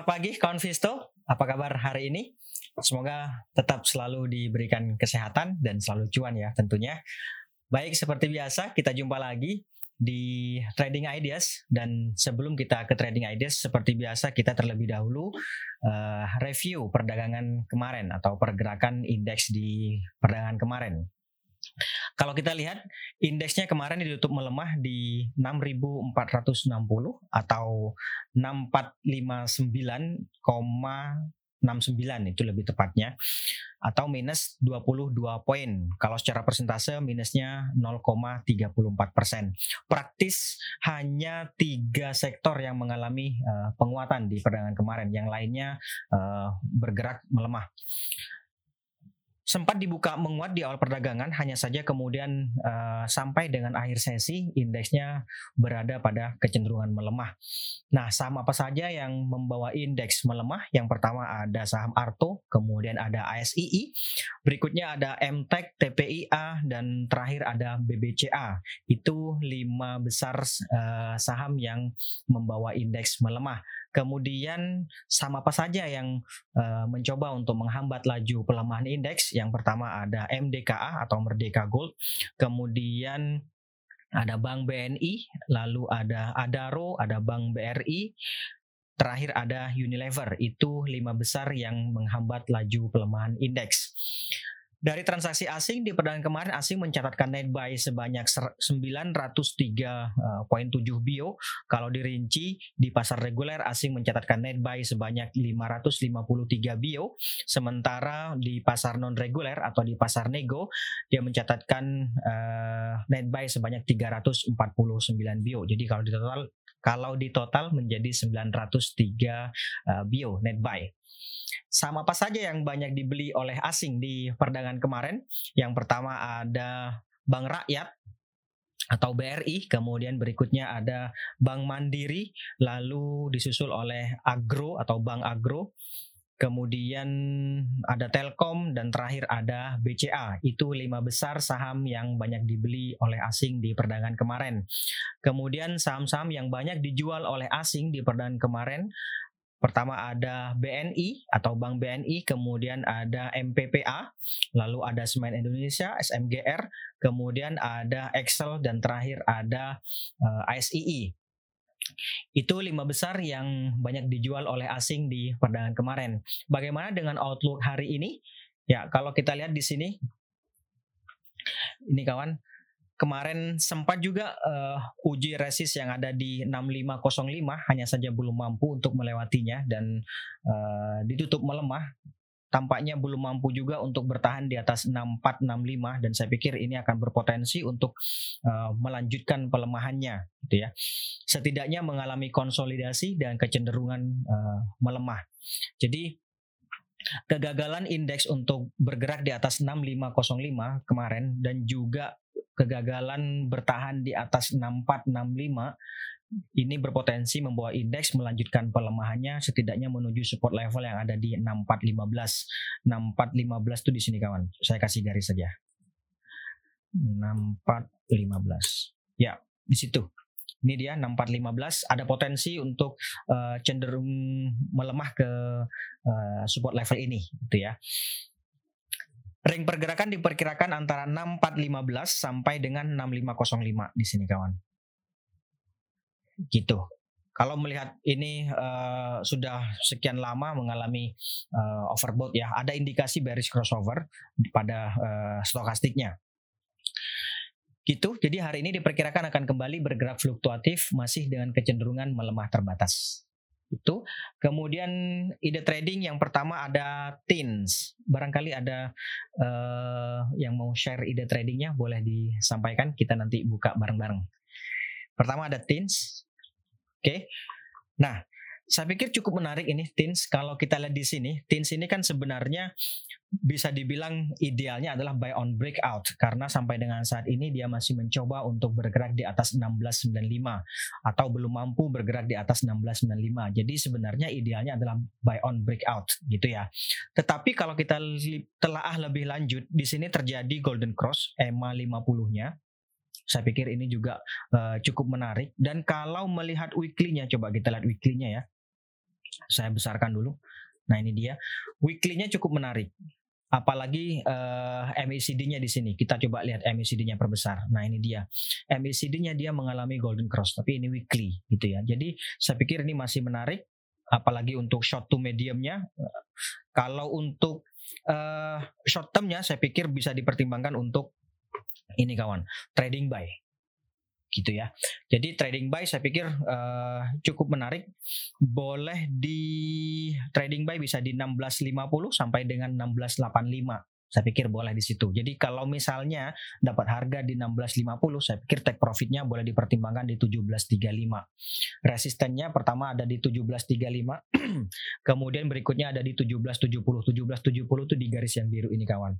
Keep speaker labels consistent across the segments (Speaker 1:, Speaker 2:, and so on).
Speaker 1: Selamat pagi kawan Visto, apa kabar hari ini? Semoga tetap selalu diberikan kesehatan dan selalu cuan ya tentunya. Baik seperti biasa kita jumpa lagi di Trading Ideas dan sebelum kita ke Trading Ideas seperti biasa kita terlebih dahulu uh, review perdagangan kemarin atau pergerakan indeks di perdagangan kemarin. Kalau kita lihat indeksnya kemarin ditutup melemah di 6460 atau 6459,69 itu lebih tepatnya atau minus 22 poin. Kalau secara persentase minusnya 0,34 persen. Praktis hanya tiga sektor yang mengalami uh, penguatan di perdagangan kemarin, yang lainnya uh, bergerak melemah sempat dibuka menguat di awal perdagangan, hanya saja kemudian uh, sampai dengan akhir sesi indeksnya berada pada kecenderungan melemah. Nah, saham apa saja yang membawa indeks melemah? Yang pertama ada saham Arto, kemudian ada ASII, berikutnya ada MTEK, TPIA, dan terakhir ada BBCA. Itu lima besar uh, saham yang membawa indeks melemah. Kemudian sama apa saja yang uh, mencoba untuk menghambat laju pelemahan indeks? Yang pertama ada MDKA atau Merdeka Gold. Kemudian ada Bank BNI, lalu ada Adaro, ada Bank BRI, terakhir ada Unilever. Itu lima besar yang menghambat laju pelemahan indeks. Dari transaksi asing di perdagangan kemarin asing mencatatkan net buy sebanyak 903.7 eh, bio. Kalau dirinci di pasar reguler asing mencatatkan net buy sebanyak 553 bio. Sementara di pasar non reguler atau di pasar nego dia mencatatkan uh, net buy sebanyak 349 bio. Jadi kalau di total kalau di total menjadi 903 uh, bio net buy. Sama apa saja yang banyak dibeli oleh asing di perdagangan kemarin? Yang pertama ada Bank Rakyat atau BRI, kemudian berikutnya ada Bank Mandiri, lalu disusul oleh Agro atau Bank Agro, kemudian ada Telkom dan terakhir ada BCA. Itu lima besar saham yang banyak dibeli oleh asing di perdagangan kemarin. Kemudian saham-saham yang banyak dijual oleh asing di perdagangan kemarin Pertama ada BNI atau Bank BNI, kemudian ada MPPA, lalu ada Semen Indonesia, SMGR, kemudian ada Excel dan terakhir ada uh, eh, ASII. Itu lima besar yang banyak dijual oleh asing di perdagangan kemarin. Bagaimana dengan outlook hari ini? Ya, kalau kita lihat di sini, ini kawan, kemarin sempat juga uh, uji resist yang ada di 6505 hanya saja belum mampu untuk melewatinya dan uh, ditutup melemah tampaknya belum mampu juga untuk bertahan di atas 6465 dan saya pikir ini akan berpotensi untuk uh, melanjutkan pelemahannya gitu ya. Setidaknya mengalami konsolidasi dan kecenderungan uh, melemah. Jadi kegagalan indeks untuk bergerak di atas 6505 kemarin dan juga kegagalan bertahan di atas 6465 ini berpotensi membawa indeks melanjutkan pelemahannya setidaknya menuju support level yang ada di 6415. 6415 itu di sini kawan. Saya kasih garis saja. 6415. Ya, di situ. Ini dia 6415 ada potensi untuk uh, cenderung melemah ke uh, support level ini gitu ya. Ring pergerakan diperkirakan antara 6415 sampai dengan 6505 di sini kawan. Gitu. Kalau melihat ini uh, sudah sekian lama mengalami uh, overbought ya, ada indikasi bearish crossover pada uh, stokastiknya. Gitu. Jadi hari ini diperkirakan akan kembali bergerak fluktuatif masih dengan kecenderungan melemah terbatas itu. Kemudian ide trading yang pertama ada Teens. Barangkali ada uh, yang mau share ide tradingnya boleh disampaikan. Kita nanti buka bareng-bareng. Pertama ada Teens. Oke. Okay. Nah, saya pikir cukup menarik ini Teens. Kalau kita lihat di sini, Teens ini kan sebenarnya bisa dibilang idealnya adalah buy on breakout karena sampai dengan saat ini dia masih mencoba untuk bergerak di atas 1695 atau belum mampu bergerak di atas 1695. Jadi sebenarnya idealnya adalah buy on breakout gitu ya. Tetapi kalau kita telah lebih lanjut di sini terjadi golden cross EMA 50-nya saya pikir ini juga uh, cukup menarik dan kalau melihat weekly-nya coba kita lihat weekly-nya ya Saya besarkan dulu. Nah ini dia. Weekly-nya cukup menarik. Apalagi uh, MACD-nya di sini. Kita coba lihat MACD-nya perbesar. Nah ini dia. MACD-nya dia mengalami golden cross. Tapi ini weekly gitu ya. Jadi saya pikir ini masih menarik. Apalagi untuk short to medium-nya. Kalau untuk uh, short term-nya saya pikir bisa dipertimbangkan untuk ini kawan. Trading buy gitu ya. Jadi trading buy saya pikir uh, cukup menarik. Boleh di trading buy bisa di 1650 sampai dengan 1685 saya pikir boleh di situ. Jadi kalau misalnya dapat harga di 1650, saya pikir take profitnya boleh dipertimbangkan di 1735. Resistennya pertama ada di 1735, kemudian berikutnya ada di 1770. 1770 itu di garis yang biru ini kawan.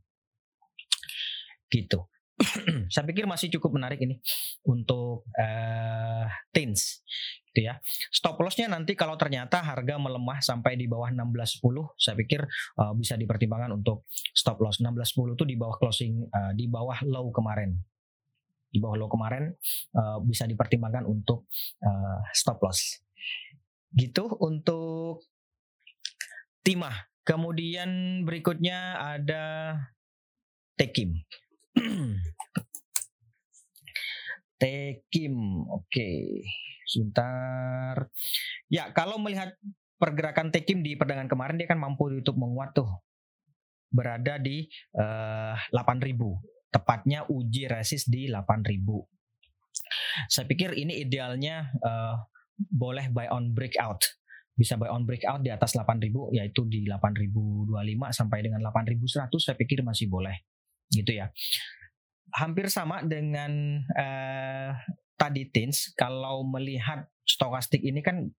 Speaker 1: Gitu. saya pikir masih cukup menarik ini untuk uh, teens gitu ya. Stop lossnya nanti kalau ternyata harga melemah sampai di bawah 16.10 saya pikir uh, bisa dipertimbangkan untuk stop loss 16.10 itu di bawah closing uh, di bawah low kemarin. Di bawah low kemarin uh, bisa dipertimbangkan untuk uh, stop loss. Gitu untuk timah. Kemudian berikutnya ada Tekim. Tekim, oke, okay. sebentar. Ya, kalau melihat pergerakan Tekim di perdagangan kemarin dia kan mampu untuk menguat tuh, berada di uh, eh, 8.000, tepatnya uji resist di 8.000. Saya pikir ini idealnya uh, boleh buy on breakout bisa buy on breakout di atas 8000 yaitu di 8025 sampai dengan 8100 saya pikir masih boleh gitu ya hampir sama dengan uh, tadi tins kalau melihat stokastik ini kan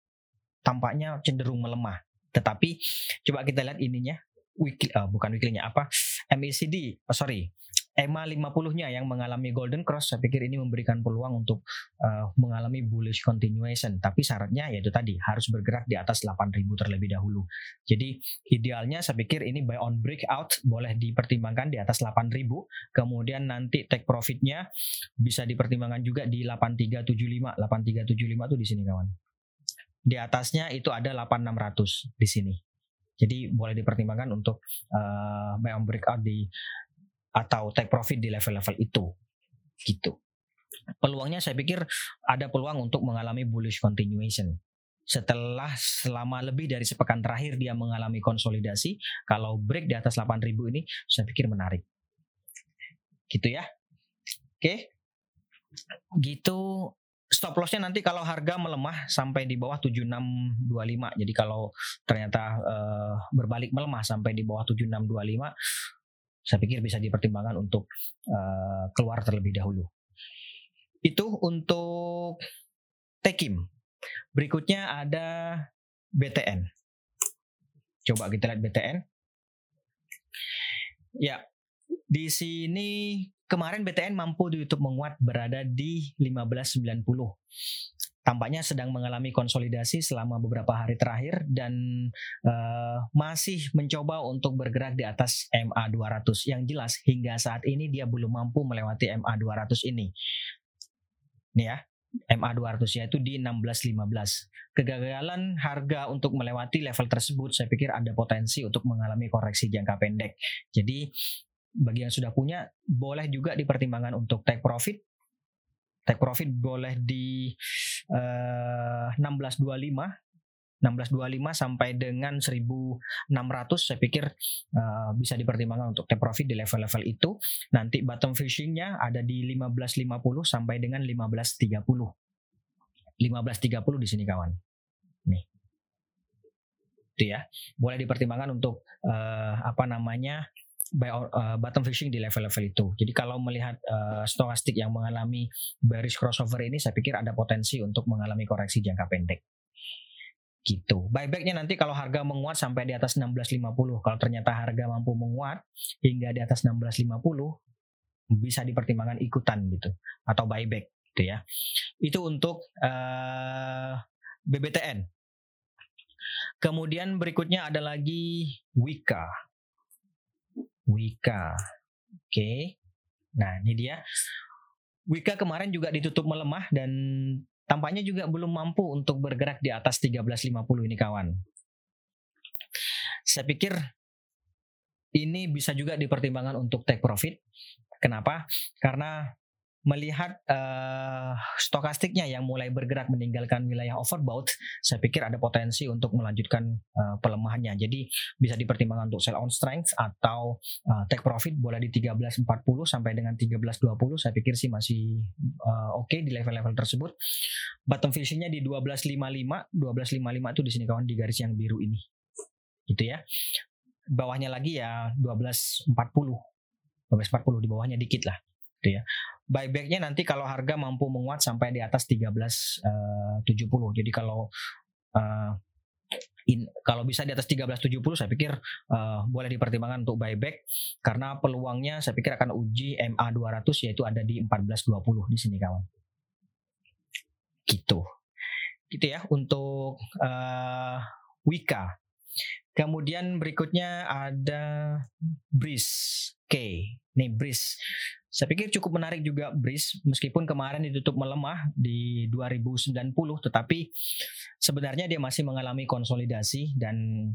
Speaker 1: tampaknya cenderung melemah. Tetapi coba kita lihat ininya weekly uh, bukan weekly-nya apa? MACD sorry EMA 50-nya yang mengalami golden cross saya pikir ini memberikan peluang untuk uh, mengalami bullish continuation. Tapi syaratnya yaitu tadi harus bergerak di atas 8000 terlebih dahulu. Jadi idealnya saya pikir ini buy on breakout boleh dipertimbangkan di atas 8000 kemudian nanti take profitnya bisa dipertimbangkan juga di 8375 8375 itu di sini kawan. Di atasnya itu ada 8600 di sini. Jadi boleh dipertimbangkan untuk uh, buy on breakout di atau take profit di level-level itu. Gitu. Peluangnya saya pikir ada peluang untuk mengalami bullish continuation. Setelah selama lebih dari sepekan terakhir dia mengalami konsolidasi kalau break di atas 8000 ini saya pikir menarik. Gitu ya. Oke. Gitu. Stop lossnya nanti kalau harga melemah sampai di bawah 7625 jadi kalau ternyata uh, berbalik melemah sampai di bawah 7625 saya pikir bisa dipertimbangkan untuk uh, keluar terlebih dahulu. Itu untuk Tekim. Berikutnya ada BTN. Coba kita lihat BTN. Ya, di sini kemarin BTN mampu di YouTube menguat berada di 1590 tampaknya sedang mengalami konsolidasi selama beberapa hari terakhir dan uh, masih mencoba untuk bergerak di atas MA 200. Yang jelas hingga saat ini dia belum mampu melewati MA 200 ini. Nih ya, MA 200 yaitu di 1615. Kegagalan harga untuk melewati level tersebut saya pikir ada potensi untuk mengalami koreksi jangka pendek. Jadi bagi yang sudah punya boleh juga dipertimbangkan untuk take profit take profit boleh di uh, 1625 1625 sampai dengan 1600 saya pikir uh, bisa dipertimbangkan untuk take profit di level-level itu. Nanti bottom fishingnya ada di 1550 sampai dengan 1530. 1530 di sini kawan. Nih. Itu ya. Boleh dipertimbangkan untuk uh, apa namanya? By uh, bottom fishing di level-level itu. Jadi kalau melihat uh, stokastik yang mengalami bearish crossover ini, saya pikir ada potensi untuk mengalami koreksi jangka pendek. Gitu. Buybacknya nanti kalau harga menguat sampai di atas 1650, kalau ternyata harga mampu menguat hingga di atas 1650, bisa dipertimbangkan ikutan gitu atau buyback gitu ya. Itu untuk uh, BBTN. Kemudian berikutnya ada lagi Wika. Wika. Oke. Nah, ini dia. Wika kemarin juga ditutup melemah dan tampaknya juga belum mampu untuk bergerak di atas 1350 ini kawan. saya pikir ini bisa juga dipertimbangkan untuk take profit. Kenapa? Karena melihat uh, stokastiknya yang mulai bergerak meninggalkan wilayah overbought, saya pikir ada potensi untuk melanjutkan uh, pelemahannya. Jadi bisa dipertimbangkan untuk sell on strength atau uh, take profit boleh di 13.40 sampai dengan 13.20. Saya pikir sih masih uh, oke okay di level-level tersebut. Bottom fishingnya di 12.55, 12.55 itu di sini kawan di garis yang biru ini. Gitu ya. Bawahnya lagi ya 12.40. 12.40 di bawahnya dikit lah gitu ya. Buybacknya nanti kalau harga mampu menguat sampai di atas 1370. Uh, Jadi kalau uh, in, kalau bisa di atas 1370 saya pikir uh, boleh dipertimbangkan untuk buyback karena peluangnya saya pikir akan uji MA 200 yaitu ada di 1420 di sini kawan. Gitu. Gitu ya untuk uh, Wika. Kemudian berikutnya ada Breeze K. Nih Breeze saya pikir cukup menarik juga Bris meskipun kemarin ditutup melemah di 2090 tetapi sebenarnya dia masih mengalami konsolidasi dan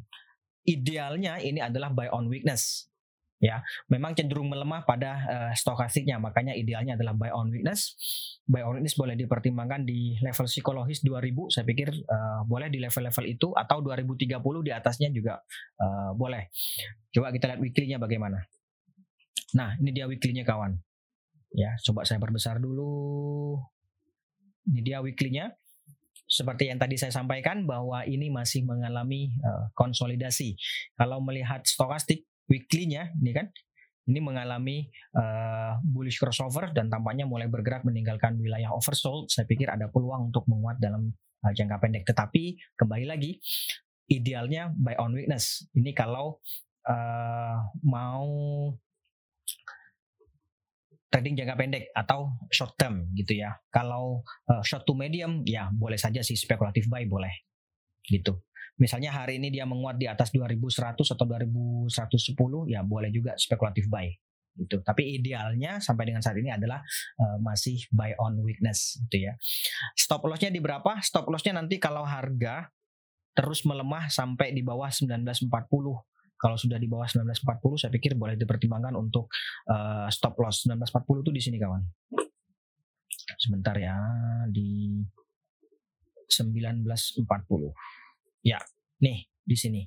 Speaker 1: idealnya ini adalah buy on weakness. Ya memang cenderung melemah pada uh, stokastiknya makanya idealnya adalah buy on weakness. Buy on weakness boleh dipertimbangkan di level psikologis 2000 saya pikir uh, boleh di level-level itu atau 2030 di atasnya juga uh, boleh. Coba kita lihat weekly-nya bagaimana. Nah, ini dia weekly-nya kawan. Ya, coba saya perbesar dulu. Ini dia weekly-nya. Seperti yang tadi saya sampaikan bahwa ini masih mengalami uh, konsolidasi. Kalau melihat stokastik weekly-nya, ini kan ini mengalami uh, bullish crossover dan tampaknya mulai bergerak meninggalkan wilayah oversold. Saya pikir ada peluang untuk menguat dalam uh, jangka pendek. Tetapi kembali lagi, idealnya buy on weakness. Ini kalau uh, mau trading jangka pendek atau short term gitu ya. Kalau uh, short to medium ya boleh saja sih spekulatif buy boleh gitu. Misalnya hari ini dia menguat di atas 2100 atau 2110 ya boleh juga spekulatif buy gitu. Tapi idealnya sampai dengan saat ini adalah uh, masih buy on weakness gitu ya. Stop lossnya di berapa? Stop lossnya nanti kalau harga terus melemah sampai di bawah 1940 kalau sudah di bawah 1940 saya pikir boleh dipertimbangkan untuk uh, stop loss. 1940 itu di sini kawan. Sebentar ya di 1940 ya nih di sini.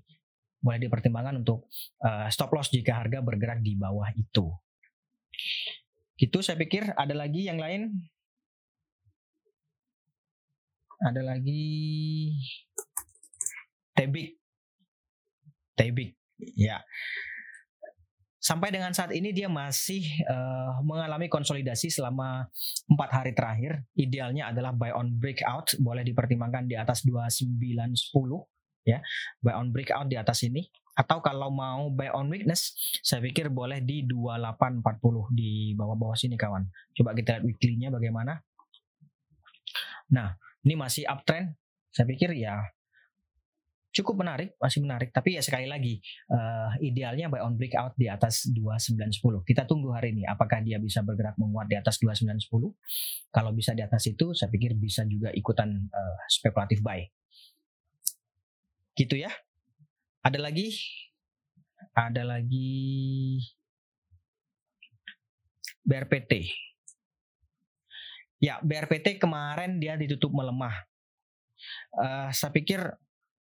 Speaker 1: Boleh dipertimbangkan untuk uh, stop loss jika harga bergerak di bawah itu. Itu saya pikir. Ada lagi yang lain? Ada lagi? Tebik. Tebik Ya. Sampai dengan saat ini dia masih uh, mengalami konsolidasi selama empat hari terakhir. Idealnya adalah buy on breakout, boleh dipertimbangkan di atas 2910 ya. Buy on breakout di atas ini atau kalau mau buy on weakness, saya pikir boleh di 2840 di bawah-bawah sini kawan. Coba kita lihat weekly-nya bagaimana. Nah, ini masih uptrend. Saya pikir ya cukup menarik, masih menarik. Tapi ya sekali lagi, uh, idealnya buy on breakout di atas 2910. Kita tunggu hari ini, apakah dia bisa bergerak menguat di atas 2910. Kalau bisa di atas itu, saya pikir bisa juga ikutan uh, spekulatif buy. Gitu ya. Ada lagi? Ada lagi BRPT. Ya, BRPT kemarin dia ditutup melemah. Uh, saya pikir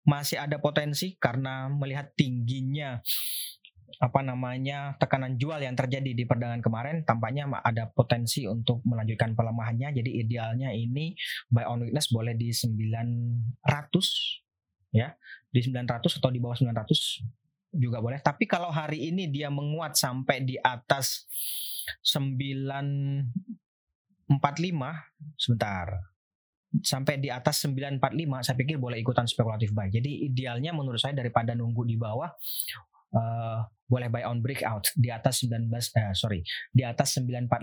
Speaker 1: masih ada potensi karena melihat tingginya apa namanya tekanan jual yang terjadi di perdagangan kemarin tampaknya ada potensi untuk melanjutkan pelemahannya. Jadi idealnya ini buy on weakness boleh di 900 ya. Di 900 atau di bawah 900 juga boleh. Tapi kalau hari ini dia menguat sampai di atas 945 sebentar sampai di atas 945 saya pikir boleh ikutan spekulatif buy. Jadi idealnya menurut saya daripada nunggu di bawah uh, boleh buy on breakout di atas 19 eh, sorry di atas 945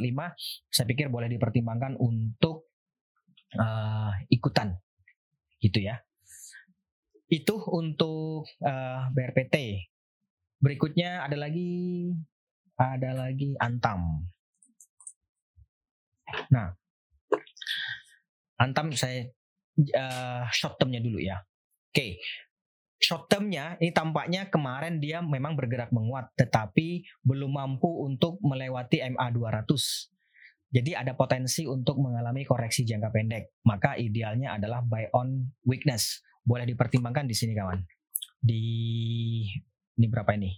Speaker 1: saya pikir boleh dipertimbangkan untuk uh, ikutan gitu ya. Itu untuk uh, BRPT. Berikutnya ada lagi ada lagi Antam. Nah, Antam saya uh, short termnya dulu ya. Oke. Okay. short termnya ini tampaknya kemarin dia memang bergerak menguat tetapi belum mampu untuk melewati MA 200. Jadi ada potensi untuk mengalami koreksi jangka pendek. Maka idealnya adalah buy on weakness. Boleh dipertimbangkan di sini kawan. Di ini berapa ini?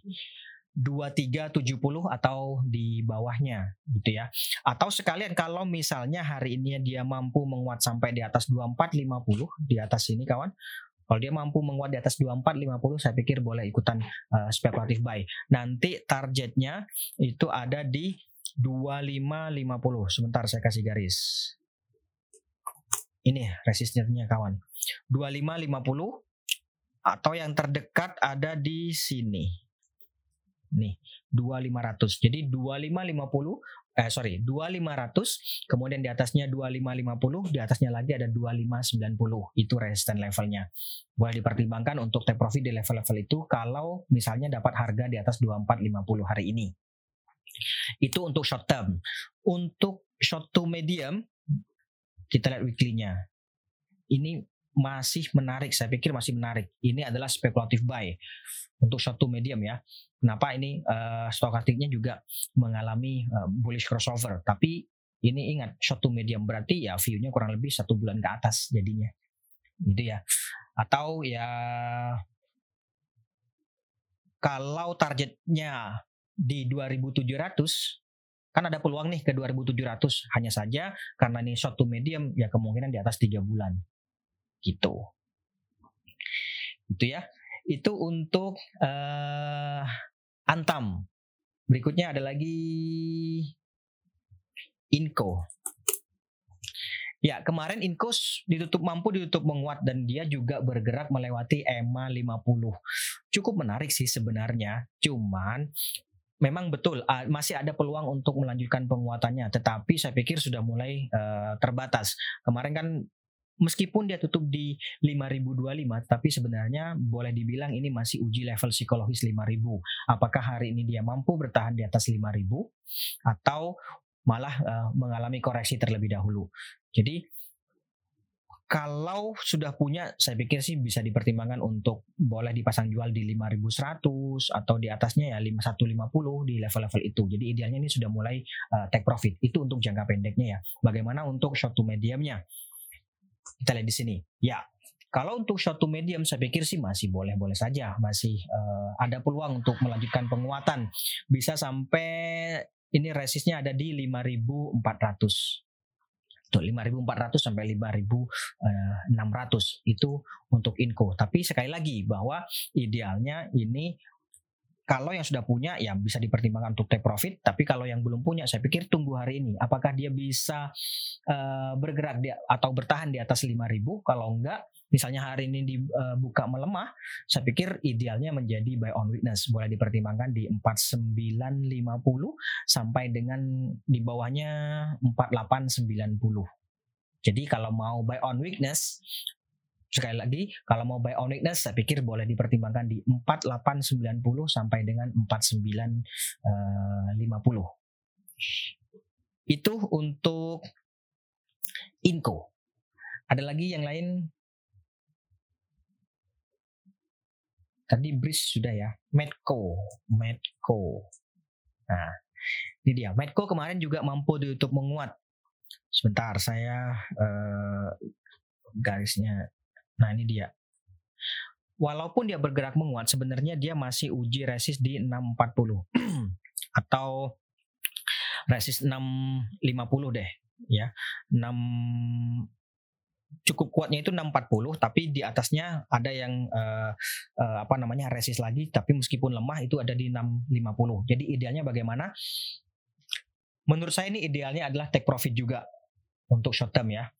Speaker 1: 2370 atau di bawahnya gitu ya. Atau sekalian kalau misalnya hari ini dia mampu menguat sampai di atas 2450 di atas ini kawan. Kalau dia mampu menguat di atas 2450 saya pikir boleh ikutan uh, spekulatif buy. Nanti targetnya itu ada di 2550. Sebentar saya kasih garis. Ini resistennya kawan. 2550 atau yang terdekat ada di sini nih 2500 jadi 2550 eh sorry 2500 kemudian di atasnya 2550 di atasnya lagi ada 2590 itu resisten levelnya. Boleh dipertimbangkan untuk take profit di level-level itu kalau misalnya dapat harga di atas 2450 hari ini. Itu untuk short term. Untuk short to medium kita lihat weekly-nya. Ini masih menarik saya pikir masih menarik. Ini adalah spekulatif buy. Untuk short to medium ya Kenapa ini uh, stokastiknya juga mengalami uh, bullish crossover. Tapi ini ingat short to medium berarti ya view-nya kurang lebih satu bulan ke atas jadinya. Gitu ya. Atau ya kalau targetnya di 2700 kan ada peluang nih ke 2700 hanya saja karena ini short to medium ya kemungkinan di atas tiga bulan gitu itu ya itu untuk uh, Antam. Berikutnya ada lagi Inco. Ya, kemarin Inco ditutup mampu ditutup menguat dan dia juga bergerak melewati EMA 50. Cukup menarik sih sebenarnya. Cuman memang betul masih ada peluang untuk melanjutkan penguatannya, tetapi saya pikir sudah mulai uh, terbatas. Kemarin kan meskipun dia tutup di 5025 tapi sebenarnya boleh dibilang ini masih uji level psikologis 5000 apakah hari ini dia mampu bertahan di atas 5000 atau malah uh, mengalami koreksi terlebih dahulu jadi kalau sudah punya saya pikir sih bisa dipertimbangkan untuk boleh dipasang jual di 5100 atau di atasnya ya 5150 di level-level itu. Jadi idealnya ini sudah mulai uh, take profit. Itu untuk jangka pendeknya ya. Bagaimana untuk short to mediumnya? Kita lihat di sini. Ya, kalau untuk short to medium saya pikir sih masih boleh-boleh saja, masih uh, ada peluang untuk melanjutkan penguatan. Bisa sampai ini resistnya ada di 5400. Tuh 5400 sampai 5600 eh, itu untuk Inco. Tapi sekali lagi bahwa idealnya ini kalau yang sudah punya ya bisa dipertimbangkan untuk take profit. Tapi kalau yang belum punya saya pikir tunggu hari ini. Apakah dia bisa uh, bergerak di, atau bertahan di atas 5000 kalau enggak misalnya hari ini dibuka uh, melemah saya pikir idealnya menjadi buy on weakness. Boleh dipertimbangkan di 4950 sampai dengan di bawahnya 4890 jadi kalau mau buy on weakness sekali lagi kalau mau buy on saya pikir boleh dipertimbangkan di 4890 sampai dengan 4950 uh, itu untuk Inco ada lagi yang lain? Tadi Bris sudah ya Medco Medco. Nah ini dia. Medco kemarin juga mampu di YouTube menguat. Sebentar saya uh, garisnya Nah ini dia. Walaupun dia bergerak menguat, sebenarnya dia masih uji resist di 640 atau resist 650 deh, ya. 6 cukup kuatnya itu 640 tapi di atasnya ada yang uh, uh, apa namanya resist lagi tapi meskipun lemah itu ada di 650. Jadi idealnya bagaimana? Menurut saya ini idealnya adalah take profit juga untuk short term ya.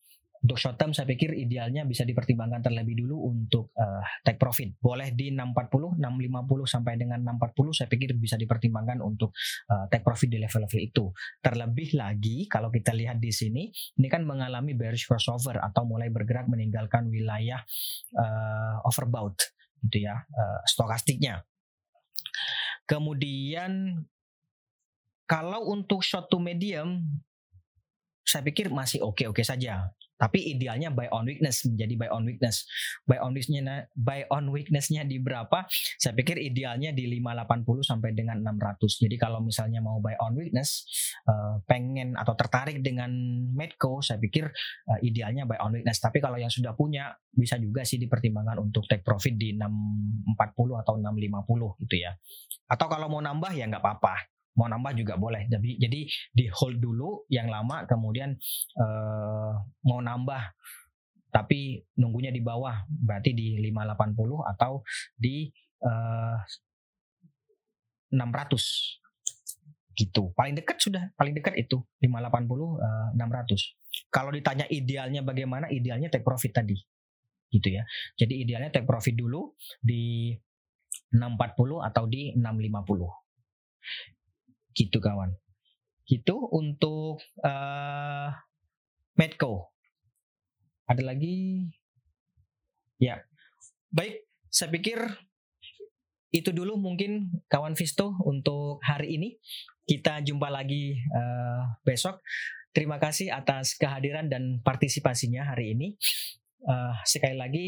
Speaker 1: Untuk short term saya pikir idealnya bisa dipertimbangkan terlebih dulu untuk uh, take profit. Boleh di 640, 650 sampai dengan 640 saya pikir bisa dipertimbangkan untuk uh, take profit di level-level itu. Terlebih lagi kalau kita lihat di sini ini kan mengalami bearish crossover atau mulai bergerak meninggalkan wilayah uh, overbought gitu ya, uh, stokastiknya. Kemudian kalau untuk short to medium saya pikir masih oke-oke saja Tapi idealnya buy on weakness menjadi buy on weakness. Buy on weaknessnya buy on weaknessnya di berapa? Saya pikir idealnya di 580 sampai dengan 600. Jadi kalau misalnya mau buy on weakness, uh, pengen atau tertarik dengan Medco, saya pikir uh, idealnya buy on weakness. Tapi kalau yang sudah punya bisa juga sih dipertimbangkan untuk take profit di 640 atau 650 gitu ya. Atau kalau mau nambah ya nggak apa-apa mau nambah juga boleh. Jadi jadi di hold dulu yang lama kemudian uh, mau nambah tapi nunggunya di bawah berarti di 580 atau di uh, eh, 600 gitu. Paling dekat sudah paling dekat itu 580 uh, 600 kalau ditanya idealnya bagaimana idealnya take profit tadi. Gitu ya. Jadi idealnya take profit dulu di 640 atau di 650 gitu kawan. Gitu untuk uh, Medco. Ada lagi? Ya. Baik saya pikir itu dulu mungkin kawan Visto untuk hari ini. Kita jumpa lagi uh, besok. Terima kasih atas kehadiran dan partisipasinya hari ini. Uh, sekali lagi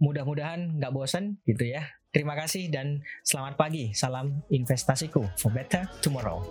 Speaker 1: mudah-mudahan nggak bosan gitu ya Terima kasih dan selamat pagi. Salam investasiku for better tomorrow.